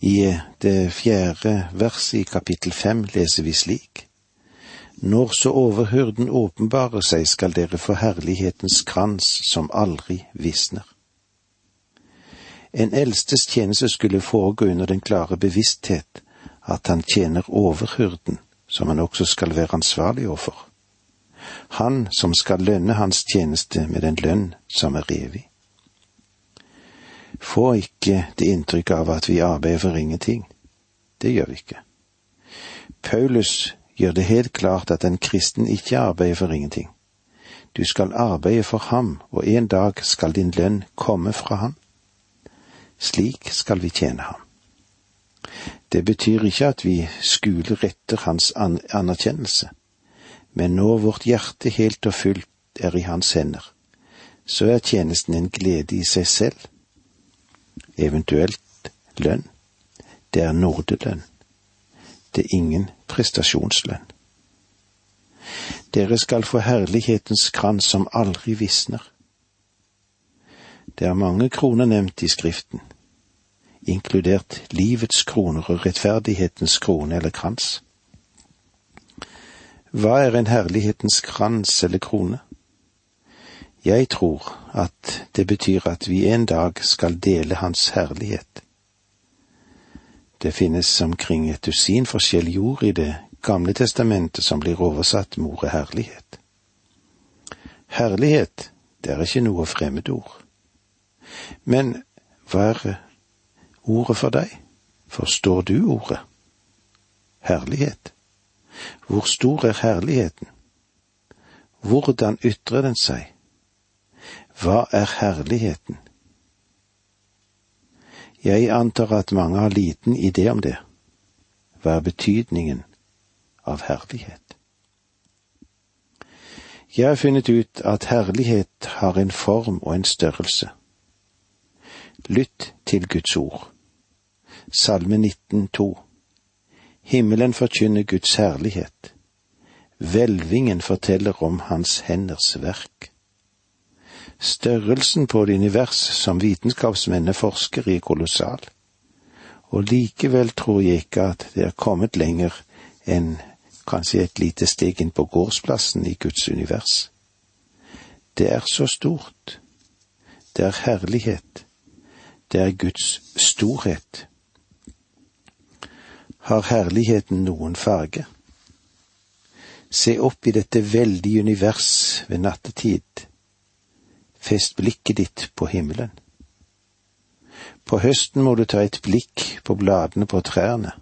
I det fjerde verset i kapittel fem leser vi slik. Når så overhyrden åpenbarer seg, skal dere få herlighetens krans som aldri visner. En eldstes tjeneste skulle foregå under den klare bevissthet at han tjener overhyrden, som han også skal være ansvarlig overfor. Han som skal lønne hans tjeneste med en lønn som er evig. Få ikke det inntrykk av at vi arbeider for ingenting. Det gjør vi ikke. Paulus gjør det helt klart at en kristen ikke arbeider for ingenting. Du skal arbeide for ham, og en dag skal din lønn komme fra ham. Slik skal vi tjene ham. Det betyr ikke at vi skuler etter hans anerkjennelse, men når vårt hjerte helt og fullt er i hans hender, så er tjenesten en glede i seg selv eventuelt lønn. Det er nordelønn. Det er ingen prestasjonslønn. Dere skal få herlighetens krans som aldri visner. Det er mange kroner nevnt i Skriften, inkludert livets kroner og rettferdighetens krone eller krans. Hva er en herlighetens krans eller krone? Jeg tror at det betyr at vi en dag skal dele Hans herlighet. Det finnes omkring et dusin forskjellige ord i Det gamle testamentet som blir oversatt med ordet herlighet. Herlighet, det er ikke noe fremmedord. Men hva er ordet for deg? Forstår du ordet? Herlighet. Hvor stor er herligheten? Hvordan ytrer den seg? Hva er herligheten? Jeg antar at mange har liten idé om det. Hva er betydningen av herlighet? Jeg har funnet ut at herlighet har en form og en størrelse. Lytt til Guds ord. Salme 19,2 Himmelen forkynner Guds herlighet. Hvelvingen forteller om Hans henders verk. Størrelsen på det univers som vitenskapsmennene forsker i, er kolossal. Og likevel tror jeg ikke at det er kommet lenger enn kanskje et lite steg inn på gårdsplassen i Guds univers. Det er så stort. Det er herlighet. Det er Guds storhet. Har herligheten noen farge? Se opp i dette veldige univers ved nattetid Fest blikket ditt på himmelen. På høsten må du ta et blikk på bladene på trærne.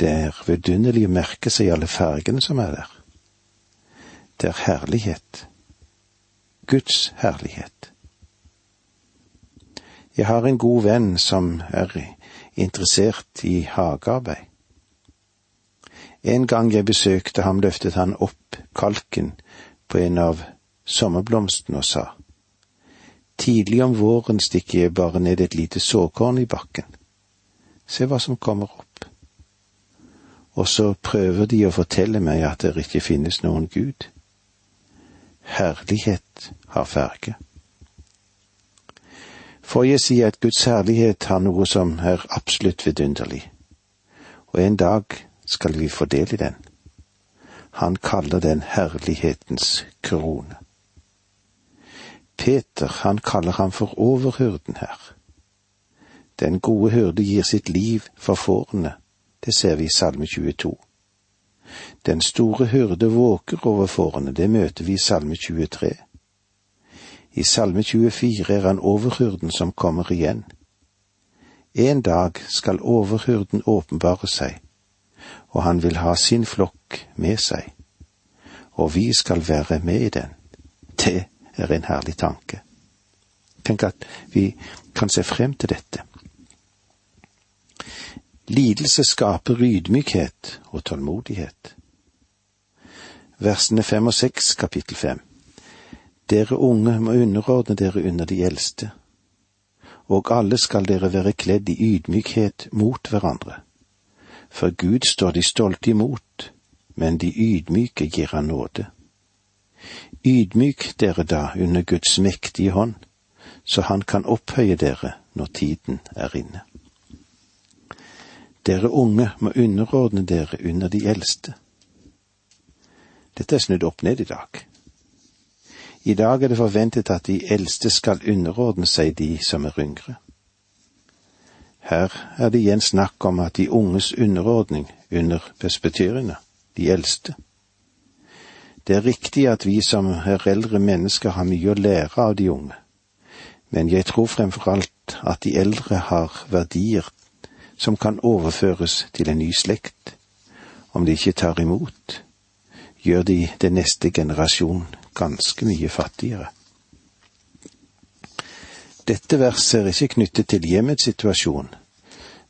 Det er vidunderlig å merke seg alle fargene som er der. Det er herlighet. Guds herlighet. Jeg har en god venn som er interessert i hagearbeid. En gang jeg besøkte ham, løftet han opp kalken på en av sommerblomsten og sa, Tidlig om våren stikker jeg bare ned et lite såkorn i bakken. Se hva som kommer opp. Og så prøver de å fortelle meg at det ikke finnes noen Gud. Herlighet har farge. For jeg sier at Guds herlighet har noe som er absolutt vidunderlig, og en dag skal vi få del i den. Han kaller den herlighetens krone. Peter, han kaller ham for overhyrden her. Den gode hyrde gir sitt liv for fårene, det ser vi i Salme 22. Den store hyrde våker over fårene, det møter vi i Salme 23. I Salme 24 er han overhyrden som kommer igjen. En dag skal overhyrden åpenbare seg, og han vil ha sin flokk med seg, og vi skal være med i den. Det er en herlig tanke. Tenk at vi kan se frem til dette. Lidelse skaper rydmykhet og tålmodighet. Versene fem og seks, kapittel fem. Dere unge må underordne dere under de eldste, og alle skal dere være kledd i ydmykhet mot hverandre. For Gud står de stolte imot, men de ydmyke gir han nåde. Ydmyk dere da under Guds mektige hånd, så han kan opphøye dere når tiden er inne. Dere unge må underordne dere under de eldste. Dette er snudd opp ned i dag. I dag er det forventet at de eldste skal underordne seg de som er yngre. Her er det igjen snakk om at de unges underordning under presbyteriene, de eldste. Det er riktig at vi som er eldre mennesker har mye å lære av de unge, men jeg tror fremfor alt at de eldre har verdier som kan overføres til en ny slekt. Om de ikke tar imot, gjør de den neste generasjon ganske mye fattigere. Dette verset er ikke knyttet til hjemmets situasjon,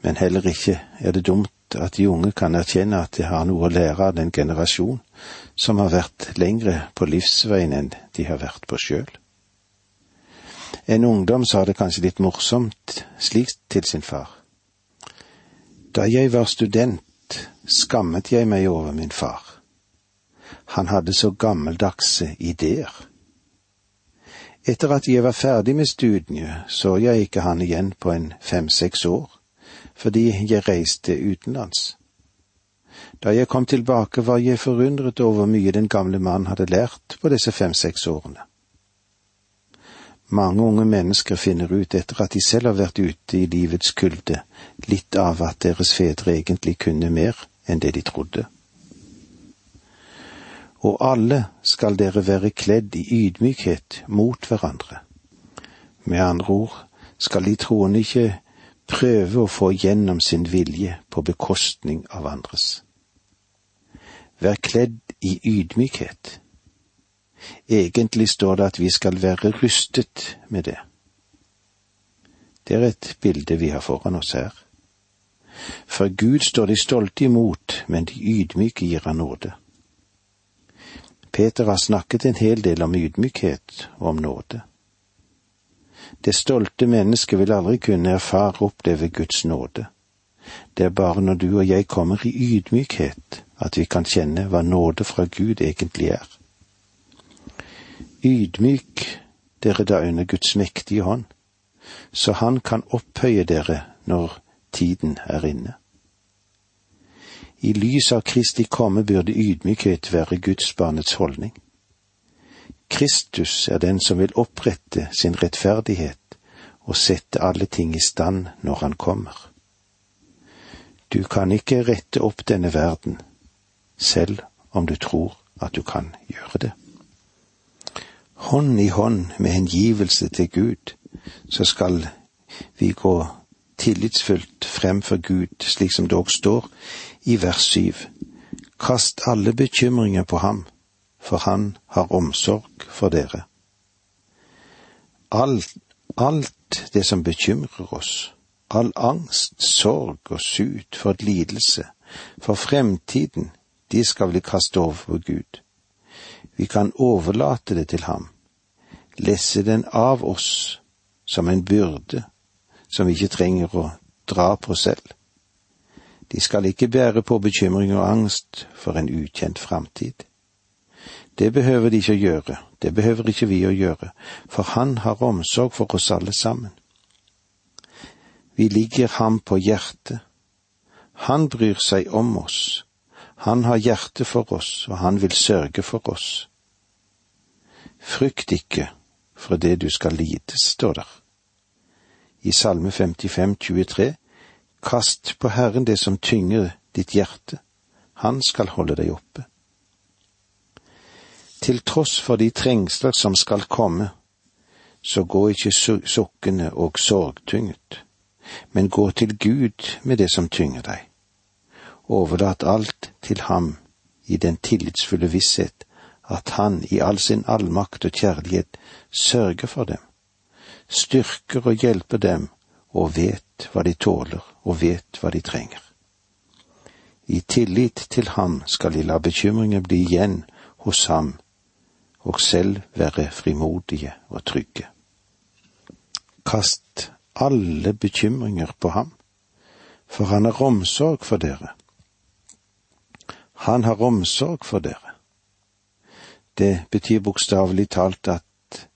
men heller ikke er det dumt at de unge kan erkjenne at de har noe å lære av den generasjon som har vært lengre på livsveien enn de har vært på sjøl. En ungdom sa det kanskje litt morsomt slik til sin far. Da jeg var student, skammet jeg meg over min far. Han hadde så gammeldagse ideer. Etter at jeg var ferdig med studiet, så jeg ikke han igjen på en fem–seks år fordi jeg reiste utenlands. Da jeg kom tilbake, var jeg forundret over hvor mye den gamle mannen hadde lært på disse fem–seks årene. Mange unge mennesker finner ut etter at de selv har vært ute i livets kulde, litt av at deres fedre egentlig kunne mer enn det de trodde. Og alle skal dere være kledd i ydmykhet mot hverandre. Med andre ord skal de troende ikke prøve å få gjennom sin vilje på bekostning av andres. Vær kledd i ydmykhet. Egentlig står det at vi skal være rustet med det. Det er et bilde vi har foran oss her. For Gud står de stolte imot, men de ydmyke gir han nåde. Peter har snakket en hel del om ydmykhet og om nåde. Det stolte mennesket vil aldri kunne erfare og oppleve Guds nåde. Det er bare når du og jeg kommer i ydmykhet at vi kan kjenne hva nåde fra Gud egentlig er. Ydmyk dere da under Guds mektige hånd, så Han kan opphøye dere når tiden er inne. I lys av Kristi komme burde ydmykhet være Guds barnets holdning. Kristus er den som vil opprette sin rettferdighet og sette alle ting i stand når han kommer. Du kan ikke rette opp denne verden, selv om du tror at du kan gjøre det. Hånd i hånd med hengivelse til Gud, så skal vi gå tillitsfullt frem for Gud, slik som det òg står i vers syv. Kast alle bekymringer på ham, for han har omsorg for dere. Alt, alt det som bekymrer oss, all angst, sorg og sut for lidelse, for fremtiden, de skal vi kaste over på Gud. Vi kan overlate det til ham, lesse den av oss som en byrde som vi ikke trenger å dra på selv. De skal ikke bære på bekymring og angst for en ukjent framtid. Det behøver de ikke å gjøre, det behøver ikke vi å gjøre, for Han har omsorg for oss alle sammen. Vi ligger ham på hjertet. Han bryr seg om oss. Han har hjerte for oss, og han vil sørge for oss. Frykt ikke for det du skal lide, står der. I Salme 55, 23, Kast på Herren det som tynger ditt hjerte, han skal holde deg oppe. Til tross for de trengsler som skal komme, så gå ikke sukkende og sorgtynget, men gå til Gud med det som tynger deg. Overlat alt til ham i den tillitsfulle visshet at han i all sin allmakt og kjærlighet sørger for dem, styrker og hjelper dem og vet hva de tåler og vet hva de trenger. I tillit til ham skal de la bekymringer bli igjen hos ham og selv være frimodige og trygge. Kast alle bekymringer på ham, for han har omsorg for dere. Han har omsorg for dere. Det betyr bokstavelig talt at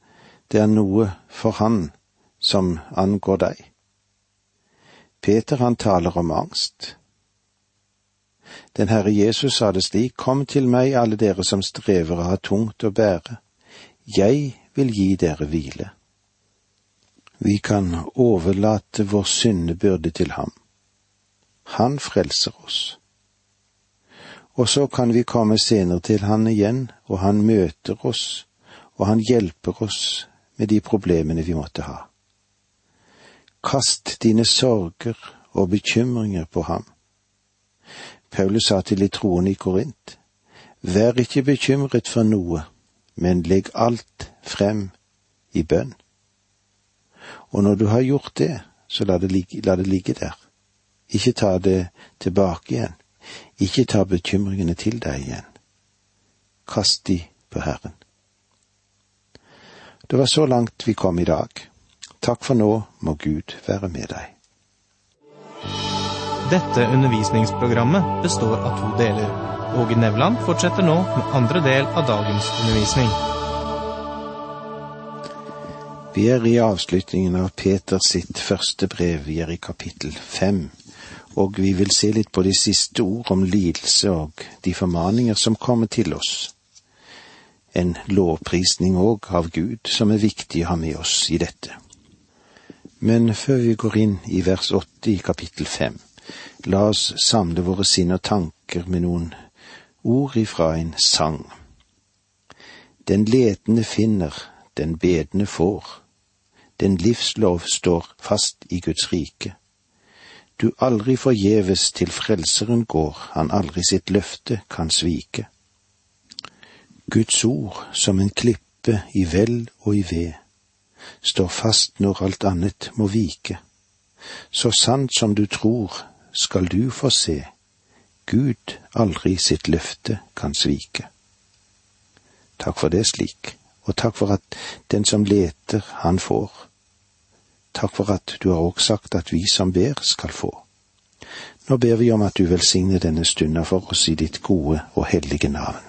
det er noe for han som angår deg. Peter han taler om angst, Den Herre Jesus sa det slik, Kom til meg, alle dere som strever og har tungt å bære. Jeg vil gi dere hvile. Vi kan overlate vår syndebyrde til ham. Han frelser oss. Og så kan vi komme senere til han igjen, og han møter oss, og han hjelper oss med de problemene vi måtte ha. Kast dine sorger og bekymringer på ham. Paulus sa til de troende i Korint, Vær ikke bekymret for noe, men legg alt frem i bønn. Og når du har gjort det, så la det ligge, la det ligge der. Ikke ta det tilbake igjen. Ikke ta bekymringene til deg igjen. Kast de på Herren. Det var så langt vi kom i dag. Takk for nå må Gud være med deg. Dette undervisningsprogrammet består av to deler. Åge Nevland fortsetter nå med andre del av dagens undervisning. Vi er i avslutningen av Peters sitt første brev. Vi er i kapittel fem og vi vil se litt på de siste ord om lidelse og de formaninger som kommer til oss. En lovprisning òg av Gud som er viktig å ha med oss i dette. Men før vi går inn i vers åtte i kapittel fem, la oss samle våre sinn og tanker med noen ord ifra en sang. Den letende finner, den bedende får. Den livslov står fast i Guds rike du aldri forgjeves til Frelseren går, han aldri sitt løfte kan svike. Guds ord som en klippe i vel og i ved, står fast når alt annet må vike. Så sant som du tror, skal du få se, Gud aldri sitt løfte kan svike. Takk for det slik, og takk for at den som leter, han får Takk for at du har også sagt at vi som ber, skal få. Nå ber vi om at du velsigner denne stunda for oss i ditt gode og hellige navn.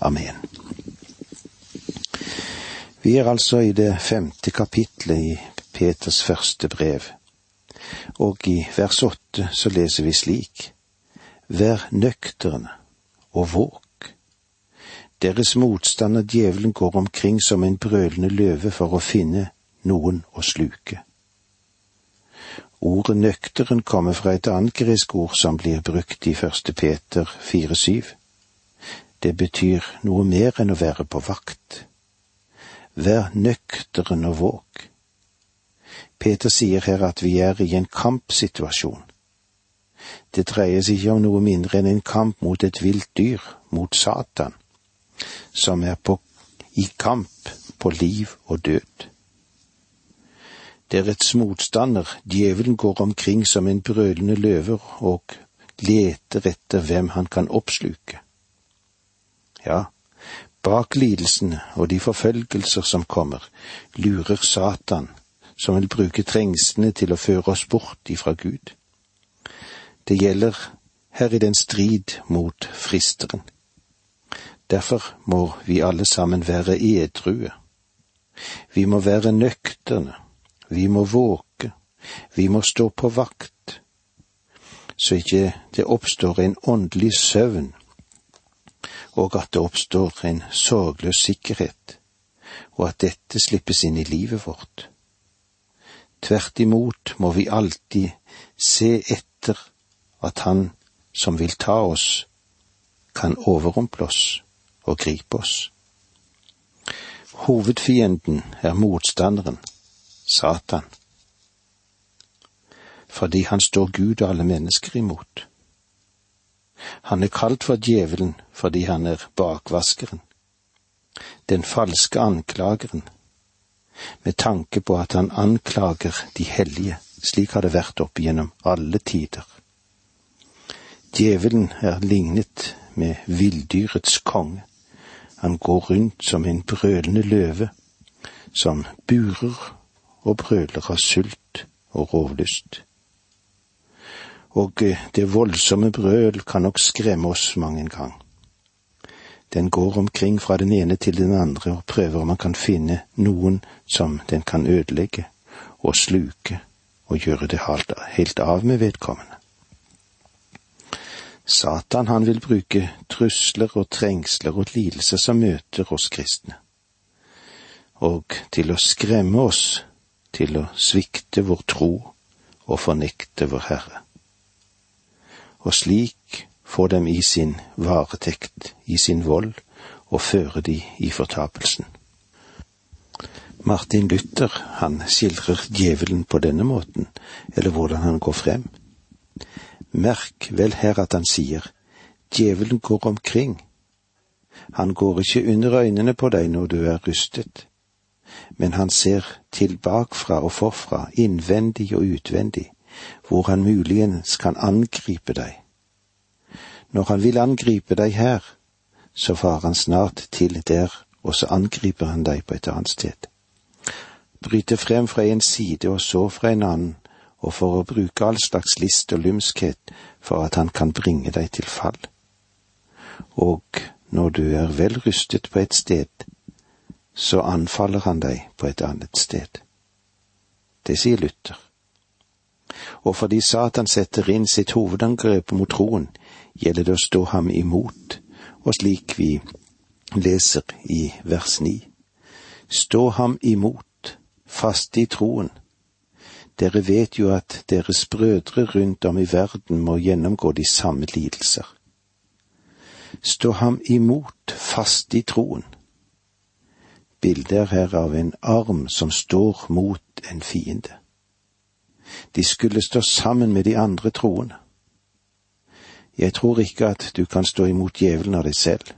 Amen. Vi er altså i det femte kapitlet i Peters første brev, og i vers åtte så leser vi slik:" Vær nøkterne og våk. Deres motstander djevelen går omkring som en brølende løve for å finne noen å sluke. Ordet nøkteren kommer fra et annet gresk ord som blir brukt i første Peter 4-7. Det betyr noe mer enn å være på vakt. Vær nøkteren og våk. Peter sier her at vi er i en kampsituasjon. Det dreier seg ikke om noe mindre enn en kamp mot et vilt dyr, mot Satan, som er på, i kamp på liv og død. Deres motstander, djevelen, går omkring som en brølende løver og leter etter hvem han kan oppsluke. Ja, bak lidelsene og de forfølgelser som kommer, lurer Satan, som vil bruke trengslene til å føre oss bort ifra Gud. Det gjelder her i den strid mot fristeren. Derfor må vi alle sammen være edrue. Vi må være nøkterne vi må våke, vi må stå på vakt, så ikke det oppstår en åndelig søvn, og at det oppstår en sorgløs sikkerhet, og at dette slippes inn i livet vårt. Tvert imot må vi alltid se etter at Han som vil ta oss, kan overrumple oss og gripe oss. Hovedfienden er motstanderen, Satan, fordi han står Gud og alle mennesker imot. Han er kalt for djevelen fordi han er bakvaskeren, den falske anklageren, med tanke på at han anklager de hellige, slik har det vært opp gjennom alle tider. Djevelen er lignet med villdyrets konge. Han går rundt som en brølende løve, som burer og brøler av sult og rovlyst. Og eh, det voldsomme brøl kan nok skremme oss mang en gang. Den går omkring fra den ene til den andre og prøver om man kan finne noen som den kan ødelegge og sluke og gjøre det helt av med vedkommende. Satan han vil bruke trusler og trengsler og lidelser som møter oss kristne, og til å skremme oss til å svikte vår tro og fornekte vår Herre. Og slik få dem i sin varetekt, i sin vold, og føre de i fortapelsen. Martin Luther, han skildrer djevelen på denne måten, eller hvordan han går frem. Merk vel her at han sier, djevelen går omkring. Han går ikke under øynene på deg når du er rystet, men han ser til bakfra og forfra, innvendig og utvendig, hvor han muligens kan angripe deg. Når han vil angripe deg her, så farer han snart til der, og så angriper han deg på et annet sted. Bryter frem fra en side og så fra en annen, og for å bruke all slags list og lumskhet for at han kan bringe deg til fall. Og når du er vel rustet på et sted, så anfaller han deg på et annet sted. Det sier Luther. Og fordi Satan setter inn sitt hovedangrep mot troen, gjelder det å stå ham imot, og slik vi leser i vers ni. Stå ham imot, faste i troen, dere vet jo at deres brødre rundt om i verden må gjennomgå de samme lidelser. Stå ham imot fast i troen. Bildet er her av en arm som står mot en fiende. De skulle stå sammen med de andre troende. Jeg tror ikke at du kan stå imot djevelen av deg selv.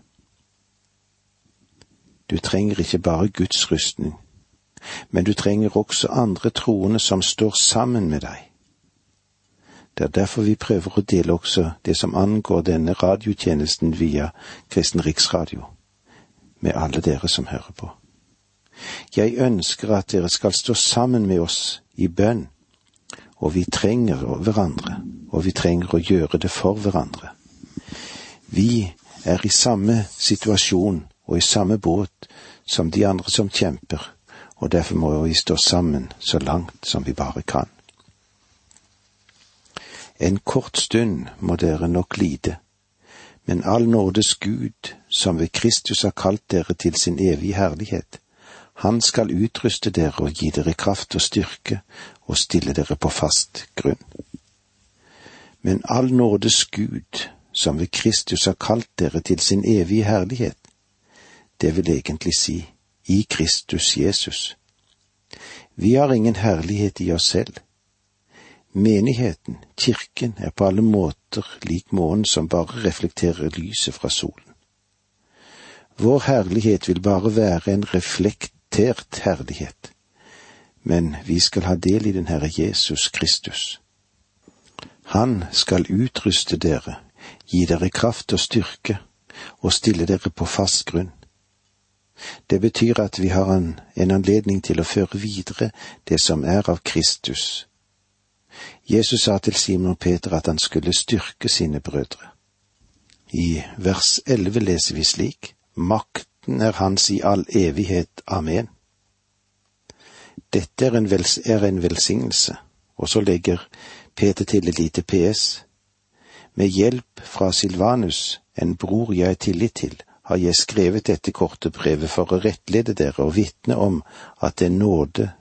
Du trenger ikke bare Guds rustning, men du trenger også andre troende som står sammen med deg. Det er derfor vi prøver å dele også det som angår denne radiotjenesten via Kristen Riksradio, med alle dere som hører på. Jeg ønsker at dere skal stå sammen med oss i bønn, og vi trenger hverandre, og vi trenger å gjøre det for hverandre. Vi er i samme situasjon og i samme båt som de andre som kjemper, og derfor må vi stå sammen så langt som vi bare kan. En kort stund må dere nok lide, men all nådes Gud, som ved Kristus har kalt dere til sin evige herlighet, han skal utruste dere og gi dere kraft og styrke og stille dere på fast grunn. Men all nådes Gud, som ved Kristus har kalt dere til sin evige herlighet, det vil egentlig si i Kristus Jesus. Vi har ingen herlighet i oss selv. Menigheten, kirken, er på alle måter lik månen som bare reflekterer lyset fra solen. Vår herlighet vil bare være en reflektert herlighet, men vi skal ha del i den Herre Jesus Kristus. Han skal utruste dere, gi dere kraft og styrke, og stille dere på fast grunn. Det betyr at vi har en, en anledning til å føre videre det som er av Kristus. Jesus sa til Simon Peter at han skulle styrke sine brødre. I vers elleve leser vi slik, Makten er hans i all evighet. Amen. Dette er en, vels, er en velsignelse, og så legger Peter til et lite PS. Med hjelp fra Silvanus, en bror jeg er tillit til, har jeg skrevet dette korte brevet for å rettlede dere og vitne om at den nåde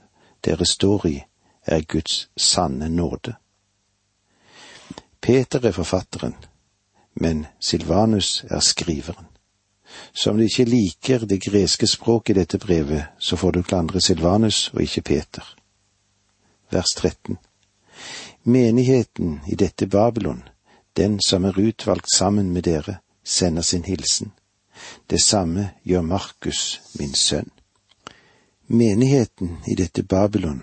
dere står i, er Guds sanne nåde. Peter er forfatteren, men Silvanus er skriveren. Så om du ikke liker det greske språket i dette brevet, så får du klandre Silvanus og ikke Peter. Vers 13. Menigheten i dette Babylon, den som er utvalgt sammen med dere, sender sin hilsen. Det samme gjør Markus, min sønn. Menigheten i dette Babylon,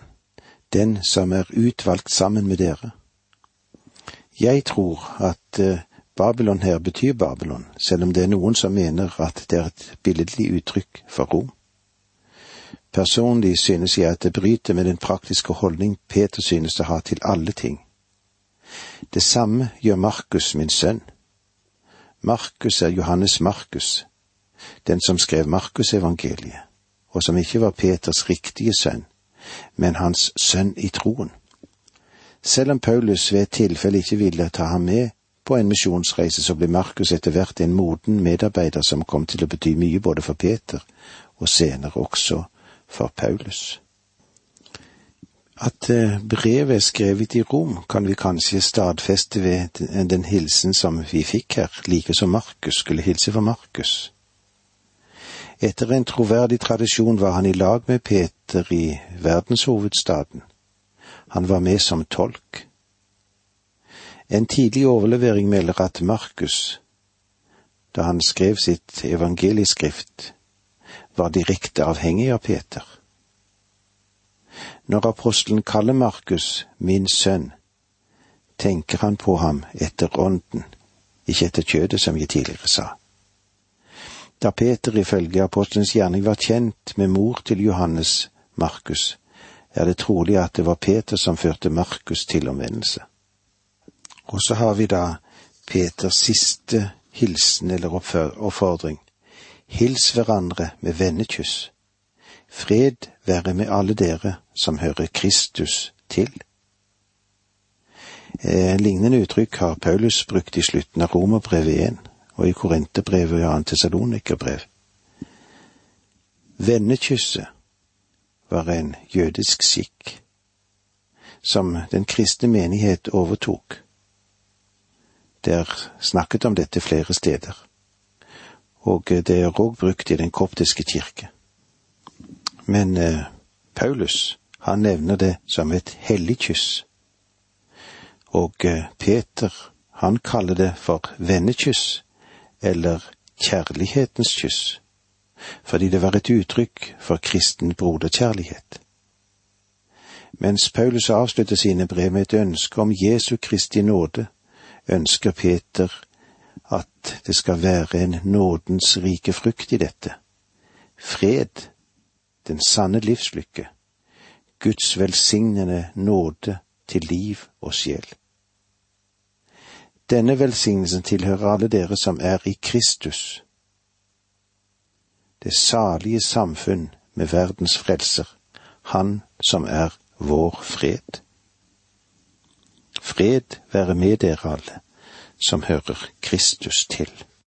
den som er utvalgt sammen med dere. Jeg tror at eh, Babylon her betyr Babylon, selv om det er noen som mener at det er et billedlig uttrykk for Rom. Personlig synes jeg at det bryter med den praktiske holdning Peter synes å ha til alle ting. Det samme gjør Markus, min sønn. Markus er Johannes Markus, den som skrev Markusevangeliet, og som ikke var Peters riktige sønn, men hans sønn i troen. Selv om Paulus ved et tilfelle ikke ville ta ham med På en misjonsreise så ble Markus etter hvert en moden medarbeider som kom til å bety mye både for Peter og senere også for Paulus. At eh, brevet er skrevet i Rom, kan vi kanskje stadfeste ved den hilsen som vi fikk her, like som Markus skulle hilse for Markus. Etter en troverdig tradisjon var han i lag med Peter i verdenshovedstaden. Han var med som tolk. En tidlig overlevering melder at Markus, da han skrev sitt evangelieskrift, var direkte avhengig av Peter. Når apostelen kaller Markus min sønn, tenker han på ham etter ånden, ikke etter kjødet, som jeg tidligere sa. Da Peter ifølge apostelens gjerning var kjent med mor til Johannes Markus, er det trolig at det var Peter som førte Markus til omvendelse. Og så har vi da Peters siste hilsen eller oppfordring. Hils hverandre med vennekyss. Fred være med alle dere som hører Kristus til. Eh, lignende uttrykk har Paulus brukt i slutten av Romerbrevet 1 og i Korinterbrevet og i annet Tessalonikerbrev. Vennekysset var en jødisk skikk som den kristne menighet overtok. Det er snakket om dette flere steder, og det er òg brukt i den koptiske kirke. Men eh, Paulus, han nevner det som et hellig kyss, og eh, Peter, han kaller det for vennekyss, eller kjærlighetens kyss fordi det var et uttrykk for kristen broderkjærlighet. Mens Paulus avslutter sine brev med et ønske om Jesu Kristi nåde, ønsker Peter at det skal være en nådens rike frukt i dette. Fred, den sanne livslykke, Guds velsignende nåde til liv og sjel. Denne velsignelsen tilhører alle dere som er i Kristus det salige samfunn med verdens frelser, Han som er vår fred. Fred være med dere alle som hører Kristus til.